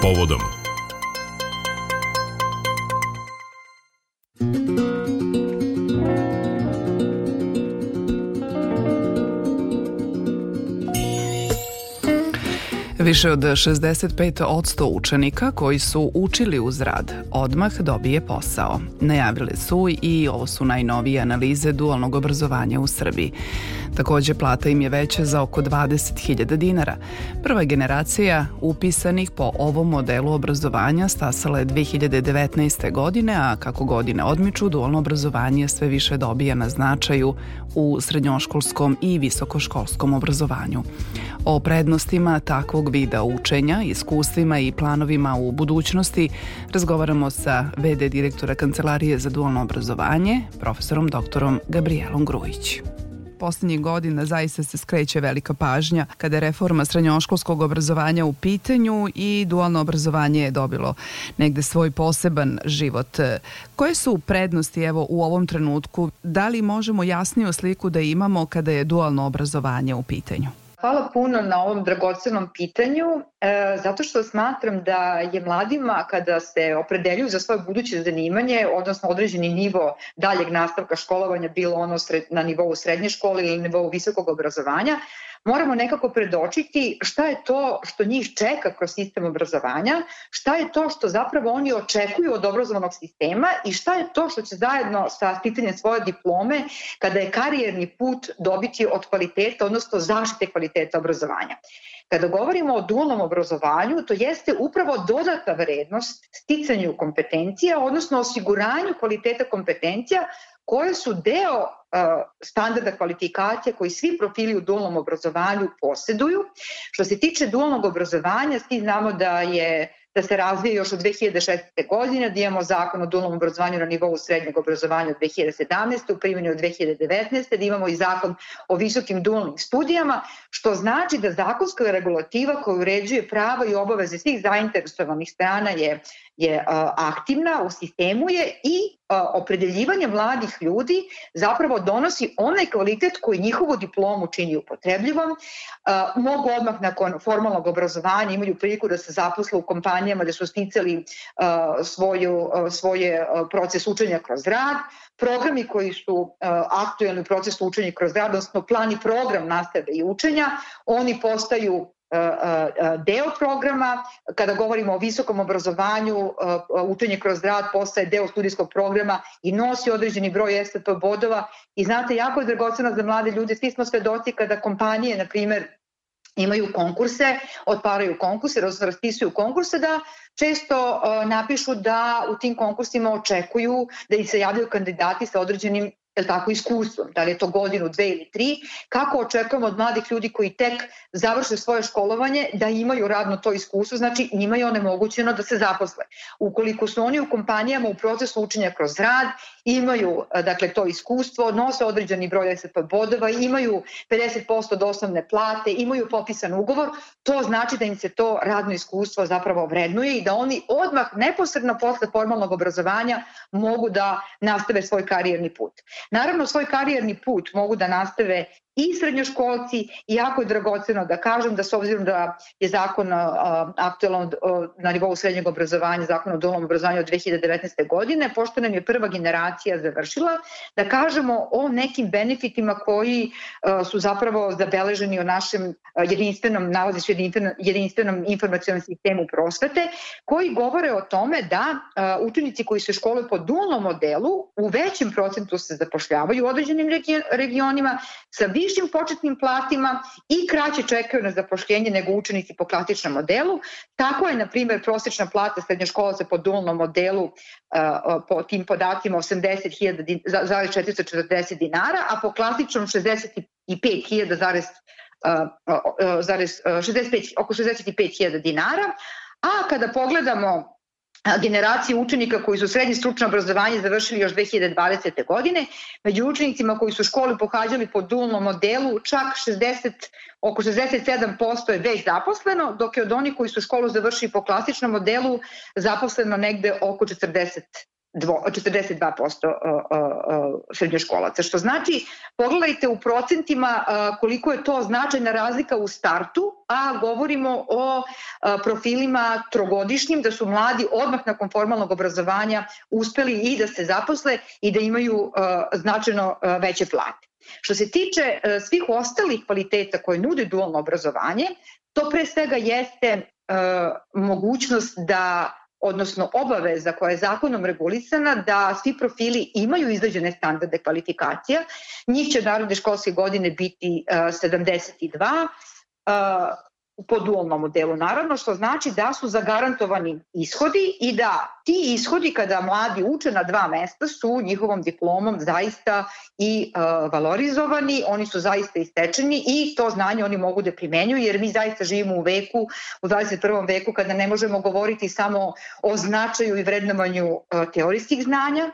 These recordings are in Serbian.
povodom Više od 65% učenika koji su učili uz rad odmah dobije posao. Najavile su i ovo su najnovije analize dualnog obrazovanja u Srbiji. Takođe, plata im je veća za oko 20.000 dinara. Prva generacija upisanih po ovom modelu obrazovanja stasala je 2019. godine, a kako godine odmiču, dualno obrazovanje sve više dobija na značaju u srednjoškolskom i visokoškolskom obrazovanju. O prednostima takvog vida učenja, iskustvima i planovima u budućnosti razgovaramo sa VD direktora Kancelarije za dualno obrazovanje, profesorom doktorom Gabrielom Grujić poslednjih godina zaista se skreće velika pažnja kada je reforma srednjoškolskog obrazovanja u pitanju i dualno obrazovanje je dobilo negde svoj poseban život. Koje su prednosti evo u ovom trenutku? Da li možemo jasniju sliku da imamo kada je dualno obrazovanje u pitanju? Hvala puno na ovom dragocenom pitanju, e, zato što smatram da je mladima kada se opredeljuju za svoje buduće zanimanje, odnosno određeni nivo daljeg nastavka školovanja, bilo ono sred, na nivou srednje škole ili nivou visokog obrazovanja, moramo nekako predočiti šta je to što njih čeka kroz sistem obrazovanja, šta je to što zapravo oni očekuju od obrazovanog sistema i šta je to što će zajedno sa sticanjem svoje diplome kada je karijerni put dobiti od kvaliteta, odnosno zaštite kvaliteta obrazovanja. Kada govorimo o dualnom obrazovanju, to jeste upravo dodata vrednost sticanju kompetencija, odnosno osiguranju kvaliteta kompetencija koje su deo standarda kvalifikacija koji svi profili u dualnom obrazovanju poseduju. Što se tiče dualnog obrazovanja, svi znamo da je da se razvije još od 2016. godine, da imamo zakon o dualnom obrazovanju na nivou srednjeg obrazovanja od 2017. u primjeni od 2019. da imamo i zakon o visokim dualnim studijama, što znači da zakonska regulativa koja uređuje prava i obaveze svih zainteresovanih strana je je aktivna u sistemu je i opredeljivanje mladih ljudi zapravo donosi onaj kvalitet koji njihovu diplomu čini upotrebljivom. Mogu odmah nakon formalnog obrazovanja imaju priliku da se zaposle u kompanijama da su sticali svoju, svoje proces učenja kroz rad, programi koji su aktuelni u procesu učenja kroz rad, odnosno plan i program nastave i učenja, oni postaju deo programa, kada govorimo o visokom obrazovanju, učenje kroz rad postaje deo studijskog programa i nosi određeni broj STP bodova. I znate, jako je dragoceno za mlade ljude, svi smo svedoci kada kompanije, na primer, imaju konkurse, otvaraju konkurse, raspisuju konkurse da često napišu da u tim konkursima očekuju da ih se javljaju kandidati sa određenim je tako, iskustvom, da li je to godinu, dve ili tri, kako očekujemo od mladih ljudi koji tek završe svoje školovanje da imaju radno to iskustvo, znači njima je onemogućeno da se zaposle. Ukoliko su oni u kompanijama u procesu učenja kroz rad, imaju dakle to iskustvo, nose određeni broj SAP bodova, imaju 50% od osnovne plate, imaju popisan ugovor, to znači da im se to radno iskustvo zapravo vrednuje i da oni odmah neposredno posle formalnog obrazovanja mogu da nastave svoj karijerni put. Naravno, svoj karijerni put mogu da nastave i srednjoškolci i jako je dragoceno da kažem da s obzirom da je zakon aktualan na nivou srednjeg obrazovanja, zakon o dolnom obrazovanju od 2019. godine, pošto nam je prva generacija završila, da kažemo o nekim benefitima koji su zapravo zabeleženi o našem jedinstvenom, nalazi se jedinstvenom informacijalnom sistemu prosvete, koji govore o tome da učenici koji se školuju po dualnom modelu u većem procentu se zapošljavaju u određenim regionima sa višim početnim platima i kraće čekaju na zapošljenje nego učenici po klasičnom modelu. Tako je, na primjer, prosječna plata srednjoškolaca po dualnom modelu uh, po tim podacima 80.440 dinara, a po klasičnom 65.000 zarez, uh, zarez, 65, oko 65.000 dinara. A kada pogledamo generacije učenika koji su srednje stručno obrazovanje završili još 2020. godine. Među učenicima koji su školu pohađali po dualnom modelu čak 60, oko 67% je već zaposleno, dok je od onih koji su školu završili po klasičnom modelu zaposleno negde oko 40 42% srednjoškolaca, što znači, pogledajte u procentima koliko je to značajna razlika u startu, a govorimo o profilima trogodišnjim, da su mladi odmah nakon formalnog obrazovanja uspeli i da se zaposle i da imaju značajno veće plate. Što se tiče svih ostalih kvaliteta koje nude dualno obrazovanje, to pre svega jeste mogućnost da odnosno obaveza koja je zakonom regulisana da svi profili imaju izrađene standarde kvalifikacija. Njih će narodne školske godine biti uh, 72. Po dualnom modelu, naravno, što znači da su zagarantovani ishodi i da ti ishodi kada mladi uče na dva mesta su njihovom diplomom zaista i uh, valorizovani, oni su zaista istečeni i to znanje oni mogu da primenjuju jer mi zaista živimo u veku, u 21. veku kada ne možemo govoriti samo o značaju i vrednovanju uh, teorijskih znanja,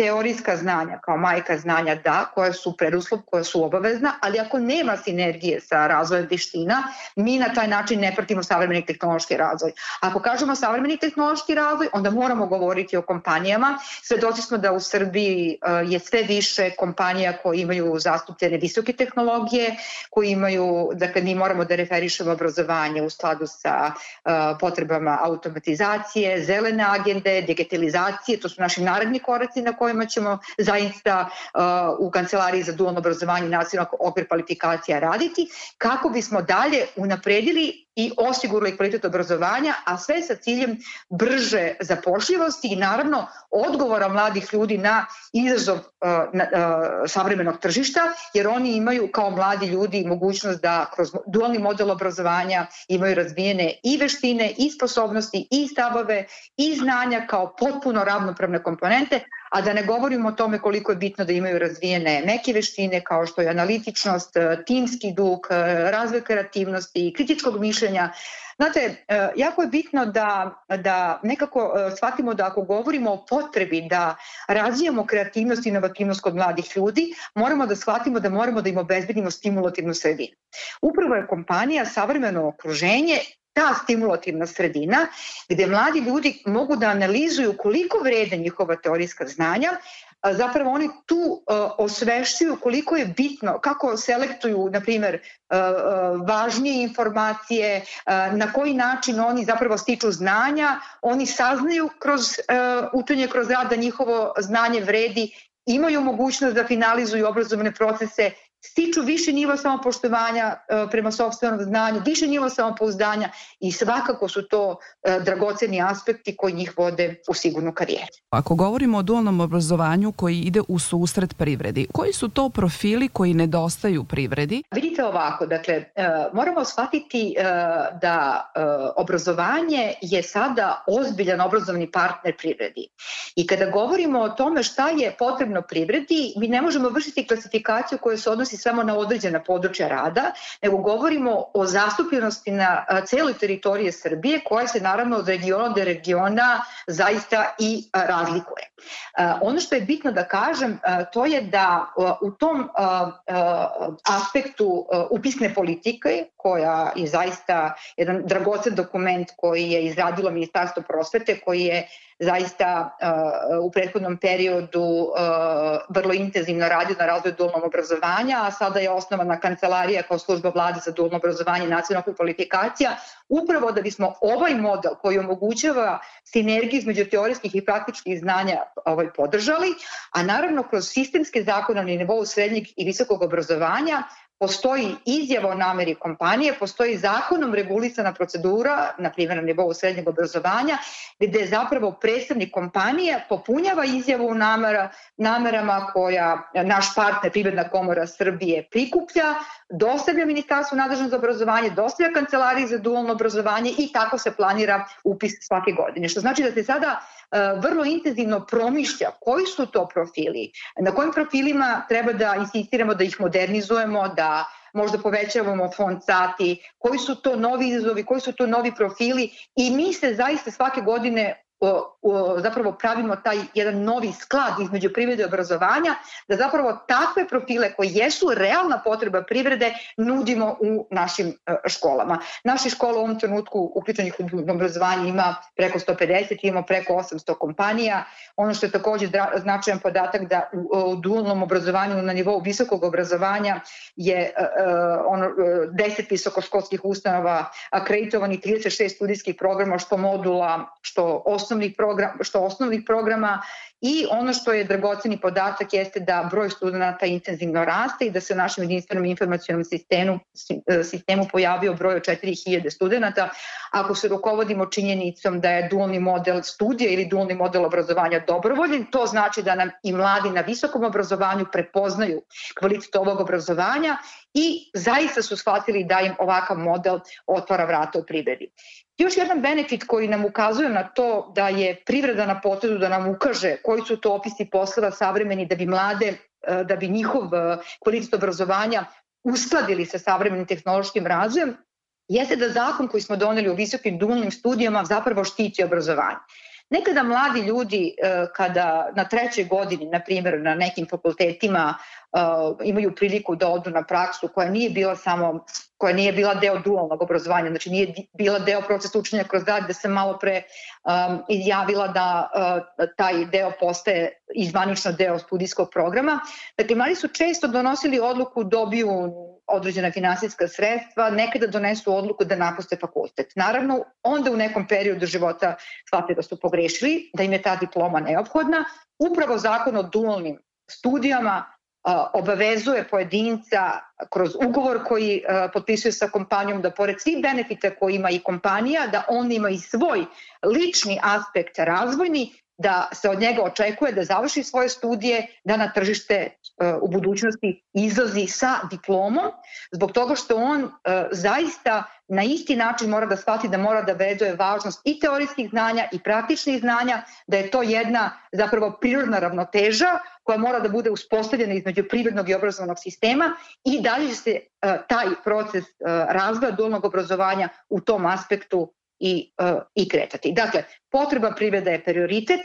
teorijska znanja kao majka znanja da, koja su preduslov, koja su obavezna, ali ako nema sinergije sa razvojem veština, mi na taj način ne pratimo savremeni tehnološki razvoj. Ako kažemo savremeni tehnološki razvoj, onda moramo govoriti o kompanijama. Svedoci smo da u Srbiji e, je sve više kompanija koji imaju zastupljene visoke tehnologije, koji imaju, dakle mi moramo da referišemo obrazovanje u skladu sa uh, potrebama automatizacije, zelene agende, digitalizacije, to su naši naredni koraci na koje kojima ćemo zaista uh, u Kancelariji za dualno obrazovanje nacionalnog okvir kvalifikacija raditi, kako bismo dalje unapredili i osigurali kvalitet obrazovanja, a sve sa ciljem brže zapošljivosti i naravno odgovora mladih ljudi na izazov na, uh, savremenog tržišta, jer oni imaju kao mladi ljudi mogućnost da kroz dualni model obrazovanja imaju razvijene i veštine, i sposobnosti, i stavove, i znanja kao potpuno ravnopravne komponente, a da ne govorimo o tome koliko je bitno da imaju razvijene neke veštine kao što je analitičnost, timski duh, razvoj kreativnosti, kritičkog mišljenja. Znate, jako je bitno da, da nekako shvatimo da ako govorimo o potrebi da razvijamo kreativnost i inovativnost kod mladih ljudi, moramo da shvatimo da moramo da im obezbedimo stimulativnu sredinu. Upravo je kompanija savremeno okruženje ta stimulativna sredina gde mladi ljudi mogu da analizuju koliko vrede njihova teorijska znanja, zapravo oni tu osvešćuju koliko je bitno, kako selektuju, na primer, važnije informacije, na koji način oni zapravo stiču znanja, oni saznaju kroz učenje, kroz rad da njihovo znanje vredi imaju mogućnost da finalizuju obrazovne procese stiču više nivo samopoštovanja e, prema sobstvenom znanju, više nivo samopouzdanja i svakako su to e, dragoceni aspekti koji njih vode u sigurnu karijeru. Ako govorimo o dualnom obrazovanju koji ide u susret privredi, koji su to profili koji nedostaju privredi? Vidite ovako, dakle, e, moramo shvatiti da obrazovanje je sada ozbiljan obrazovni partner privredi. I kada govorimo o tome šta je potrebno privredi, mi ne možemo vršiti klasifikaciju koja se odnosi odnosi samo na određena područja rada, nego govorimo o zastupljenosti na celoj teritorije Srbije koja se naravno od regiona do regiona zaista i razlikuje. Ono što je bitno da kažem to je da u tom aspektu upisne politike koja je zaista jedan dragocen dokument koji je izradilo Ministarstvo prosvete koji je zaista u prethodnom periodu vrlo intenzivno radio na razvoju dualnog obrazovanja, a sada je osnovana kancelarija kao služba vlade za dualno obrazovanje i nacionalnog kvalifikacija, upravo da bismo ovaj model koji omogućava sinergiju između teorijskih i praktičkih znanja ovaj, podržali, a naravno kroz sistemske zakone na nivou srednjeg i visokog obrazovanja postoji izjava o nameri kompanije, postoji zakonom regulisana procedura, na primjer na nivou srednjeg obrazovanja, gde zapravo predstavnik kompanije popunjava izjavu o namera, namerama koja naš partner Privredna komora Srbije prikuplja, dostavlja Ministarstvu nadležno za obrazovanje, dostavlja Kancelariji za dualno obrazovanje i tako se planira upis svake godine. Što znači da se sada vrlo intenzivno promišlja koji su to profili, na kojim profilima treba da insistiramo da ih modernizujemo, da možda povećavamo fond sati, koji su to novi izazovi, koji su to novi profili i mi se zaista svake godine zapravo pravimo taj jedan novi sklad između privrede i obrazovanja, da zapravo takve profile koji jesu realna potreba privrede nudimo u našim e, školama. Naše škole u ovom trenutku uključenih u obrazovanje ima preko 150, imamo preko 800 kompanija. Ono što je takođe značajan podatak da u, u dualnom obrazovanju na nivou visokog obrazovanja je uh, ono, 10 visokoškolskih ustanova akreditovani 36 studijskih programa što modula, što osnovnih programa, što osnovnih programa I ono što je dragoceni podatak jeste da broj studenta intenzivno raste i da se u našem jedinstvenom informacijalnom sistemu, sistemu pojavio broj od 4000 studenta. Ako se rukovodimo činjenicom da je dualni model studija ili dualni model obrazovanja dobrovoljen, to znači da nam i mladi na visokom obrazovanju prepoznaju kvalitet ovog obrazovanja i zaista su shvatili da im ovakav model otvara vrata u privredi. Još jedan benefit koji nam ukazuje na to da je privreda na potezu da nam ukaže koji su to opisi poslova savremeni da bi mlade, e, da bi njihov e, kvalitet obrazovanja uskladili sa savremenim tehnološkim razvojem, jeste da zakon koji smo doneli u visokim dualnim studijama zapravo štiti obrazovanje. Nekada mladi ljudi e, kada na trećoj godini, na primjer na nekim fakultetima imaju priliku da odu na praksu koja nije bila samo koja nije bila deo dualnog obrazovanja, znači nije bila deo procesa učenja kroz rad, da se malo pre um, izjavila da uh, taj deo postaje izvanično deo studijskog programa. Dakle, mladi su često donosili odluku, dobiju određena finansijska sredstva, nekada donesu odluku da napuste fakultet. Naravno, onda u nekom periodu života shvate da su pogrešili, da im je ta diploma neophodna. Upravo zakon o dualnim studijama obavezuje pojedinca kroz ugovor koji potpisuje sa kompanijom da pored svih benefita koji ima i kompanija, da on ima i svoj lični aspekt razvojni, da se od njega očekuje da završi svoje studije, da na tržište u budućnosti izlazi sa diplomom, zbog toga što on zaista na isti način mora da shvati da mora da veduje važnost i teorijskih znanja i praktičnih znanja, da je to jedna zapravo prirodna ravnoteža koja mora da bude uspostavljena između privrednog i obrazovnog sistema i dalje se uh, taj proces uh, razvoja dualnog obrazovanja u tom aspektu i, uh, i kretati. Dakle, potreba privreda je prioritet,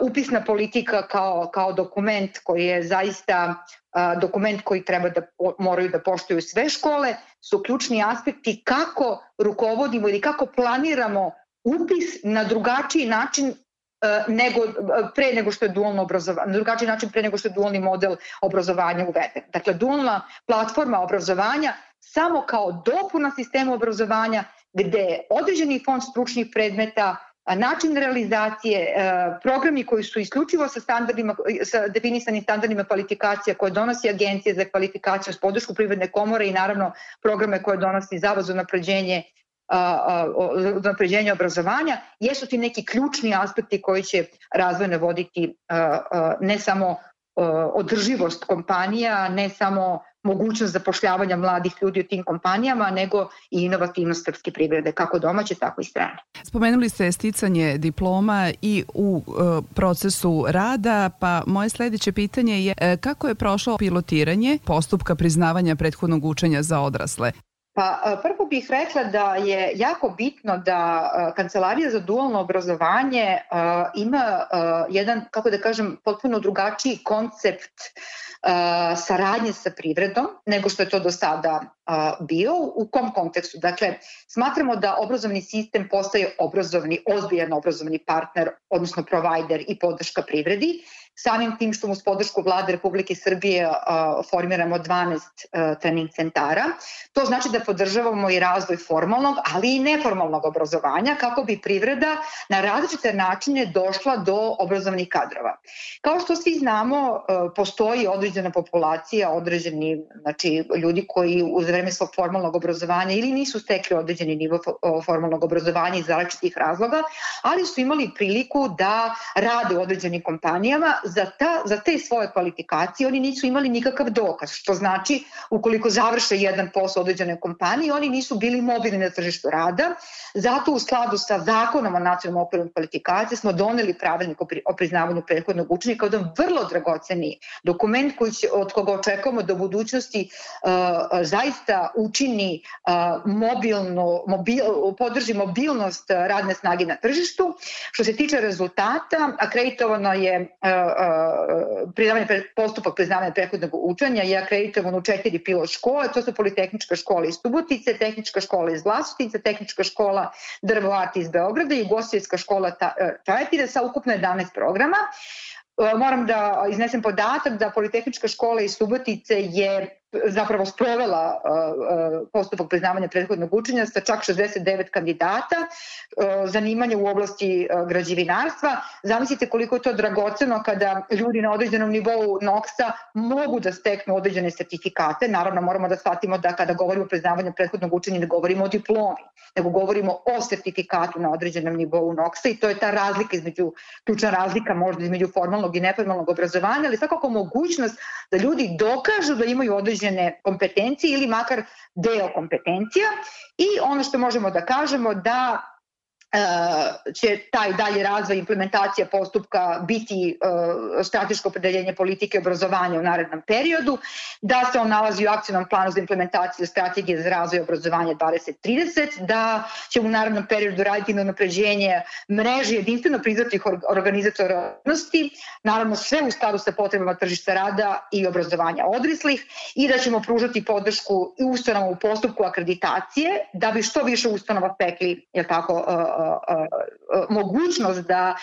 upisna politika kao, kao dokument koji je zaista dokument koji treba da moraju da poštuju sve škole su ključni aspekti kako rukovodimo ili kako planiramo upis na drugačiji način E, nego, pre nego što je dualno obrazovanje, na drugačiji način pre nego što je dualni model obrazovanja uveden. Dakle, dualna platforma obrazovanja samo kao dopuna sistema obrazovanja gde određeni fond stručnih predmeta, način realizacije, e, programi koji su isključivo sa standardima, sa definisanim standardima kvalifikacija koje donosi Agencija za kvalifikaciju s podršku Privredne komore i naravno programe koje donosi Zavod za napređenje napređenja obrazovanja, jesu ti neki ključni aspekti koji će razvojno voditi ne samo održivost kompanija, ne samo mogućnost zapošljavanja mladih ljudi u tim kompanijama, nego i inovativnost srpske privrede, kako domaće, tako i strane. Spomenuli ste sticanje diploma i u e, procesu rada, pa moje sledeće pitanje je e, kako je prošlo pilotiranje postupka priznavanja prethodnog učenja za odrasle? Pa e, prvo bih rekla da je jako bitno da e, Kancelarija za dualno obrazovanje e, ima jedan, kako da kažem, potpuno drugačiji koncept saradnje sa privredom nego što je to do sada bio. U kom kontekstu? Dakle, smatramo da obrazovni sistem postaje obrazovni, ozbiljan obrazovni partner, odnosno provider i podrška privredi Samim tim što s podršku vlade Republike Srbije formiramo 12 trening centara, to znači da podržavamo i razvoj formalnog, ali i neformalnog obrazovanja kako bi privreda na različite načine došla do obrazovnih kadrova. Kao što svi znamo, postoji određena populacija, određeni znači, ljudi koji u vreme svog formalnog obrazovanja ili nisu stekli određeni nivo formalnog obrazovanja iz različitih razloga, ali su imali priliku da rade u određenim kompanijama za, ta, za te svoje kvalifikacije oni nisu imali nikakav dokaz, što znači ukoliko završe jedan posao određene kompanije, oni nisu bili mobilni na tržištu rada, zato u skladu sa zakonom o nacionalnom okviru kvalifikacije smo doneli pravilnik o priznavanju prethodnog učenja kao jedan vrlo dragoceni dokument koji će, od koga očekujemo da u budućnosti uh, zaista učini uh, mobilno, mobil, podrži mobilnost radne snage na tržištu. Što se tiče rezultata, akreditovano je uh, priznavanje, postupak priznavanja prethodnog učenja je akreditovan u četiri pilot škole, to su Politehnička škola iz Subotice, Tehnička škola iz Vlasotice, Tehnička škola Drvo Art iz Beograda i Gostovijska škola Čajetire sa ukupno 11 programa. Moram da iznesem podatak da Politehnička škola iz Subotice je zapravo sprovela postupak priznavanja prethodnog učenja sa čak 69 kandidata, zanimanje u oblasti građevinarstva. Zamislite koliko je to dragoceno kada ljudi na određenom nivou NOX-a mogu da steknu određene sertifikate. Naravno, moramo da shvatimo da kada govorimo o priznavanju prethodnog učenja ne govorimo o diplomi, nego govorimo o sertifikatu na određenom nivou NOX-a i to je ta razlika između, ključna razlika možda između formalnog i neformalnog obrazovanja, ali svakako mogućnost da ljudi dokažu da imaju određene određene kompetencije ili makar deo kompetencija i ono što možemo da kažemo da će taj dalje razvoj implementacija postupka biti e, strateško opredeljenje politike obrazovanja u narednom periodu, da se on nalazi u akcijnom planu za implementaciju strategije za razvoj obrazovanja 2030, da će u narednom periodu raditi na napređenje mreže jedinstveno priznatih organizatora naravno sve u skladu sa potrebama tržišta rada i obrazovanja odraslih i da ćemo pružati podršku i ustanovama u postupku akreditacije da bi što više ustanova stekli je tako, uh, mogućnost da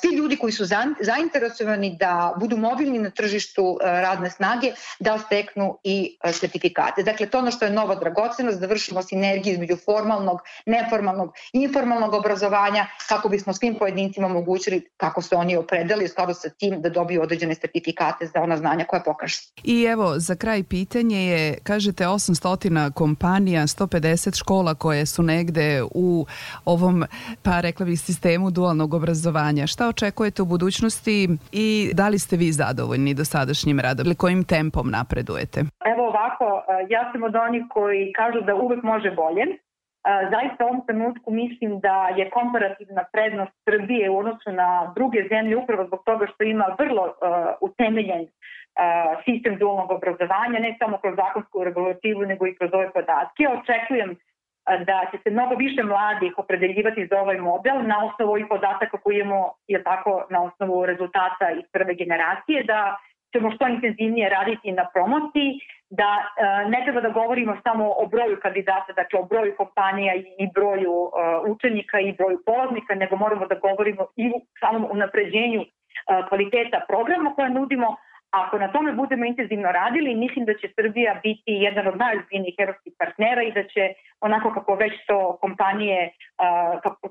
svi ljudi koji su zainteresovani da budu mobilni na tržištu radne snage da steknu i sertifikate. Dakle, to ono što je nova dragocenost, da vršimo sinergiju između formalnog, neformalnog i informalnog obrazovanja kako bismo svim pojedincima omogućili kako se oni opredeli u skladu sa tim da dobiju određene sertifikate za ona znanja koja pokažu. I evo, za kraj pitanje je, kažete 800 kompanija, 150 škola koje su negde u ovom pa rekla bih sistemu dualnog obrazovanja. Šta očekujete u budućnosti i da li ste vi zadovoljni dosadašnjim radom ili kojim tempom napredujete? Evo ovako, e, ja sam od onih koji kažu da uvek može bolje. E, zaista u ovom trenutku mislim da je komparativna prednost Srbije u odnosu na druge zemlje upravo zbog toga što ima vrlo uh, utemeljen uh, sistem dualnog obrazovanja, ne samo kroz zakonsku regulativu, nego i kroz ove podatke. Očekujem da će se mnogo više mladih opredeljivati za ovaj model na osnovu ovih podataka koje imamo, je tako, na osnovu rezultata iz prve generacije, da ćemo što intenzivnije raditi na promociji, da ne treba da govorimo samo o broju kandidata, dakle o broju kompanija i broju učenika i broju polaznika, nego moramo da govorimo i u samom unapređenju kvaliteta programa koje nudimo, Ako na tome budemo intenzivno radili, mislim da će Srbija biti jedan od najozbiljnijih evropskih partnera i da će onako kako već to kompanije,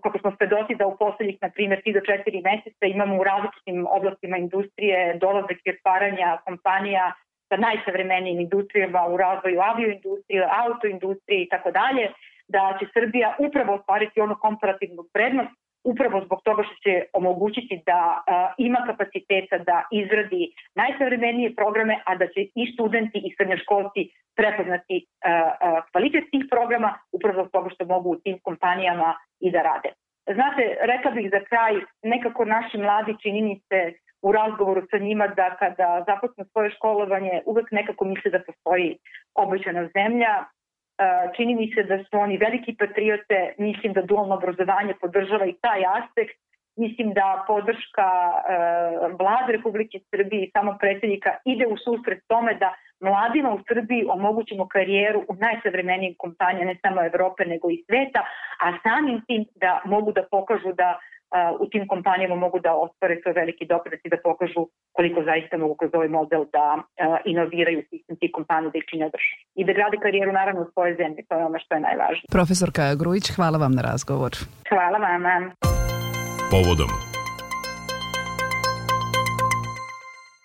kako, smo svedoci da u poslednjih, na primjer, 3 do 4 meseca imamo u različitim oblastima industrije dolazak i otvaranja kompanija sa najsavremenijim industrijama u razvoju avioindustrije, autoindustrije i tako dalje, da će Srbija upravo ostvariti onu komparativnu prednost upravo zbog toga što će omogućiti da a, ima kapaciteta da izradi najsavremenije programe, a da će i studenti i srednjoškolci prepoznati a, a, kvalitet tih programa upravo zbog toga što mogu u tim kompanijama i da rade. Znate, rekla bih za kraj, nekako naši mladi čini mi se u razgovoru sa njima da kada započnu svoje školovanje uvek nekako misle da postoji obećana zemlja, čini mi se da su oni veliki patriote, mislim da dualno obrazovanje podržava i taj aspekt, mislim da podrška vlade Republike Srbije i samog predsednika ide u susret tome da mladima u Srbiji omogućimo karijeru u najsavremenijim kompanijama ne samo Evrope nego i sveta, a samim tim da mogu da pokažu da u tim kompanijama mogu da ostvare svoj veliki doprinos i da pokažu koliko zaista mogu kroz ovaj model da inoviraju sistem tih kompanija da ih čine drže. I da grade karijeru naravno u svojoj zemlji, to je ono što je najvažnije. Profesorka Grujić, hvala vam na razgovor. Hvala vama. Povodom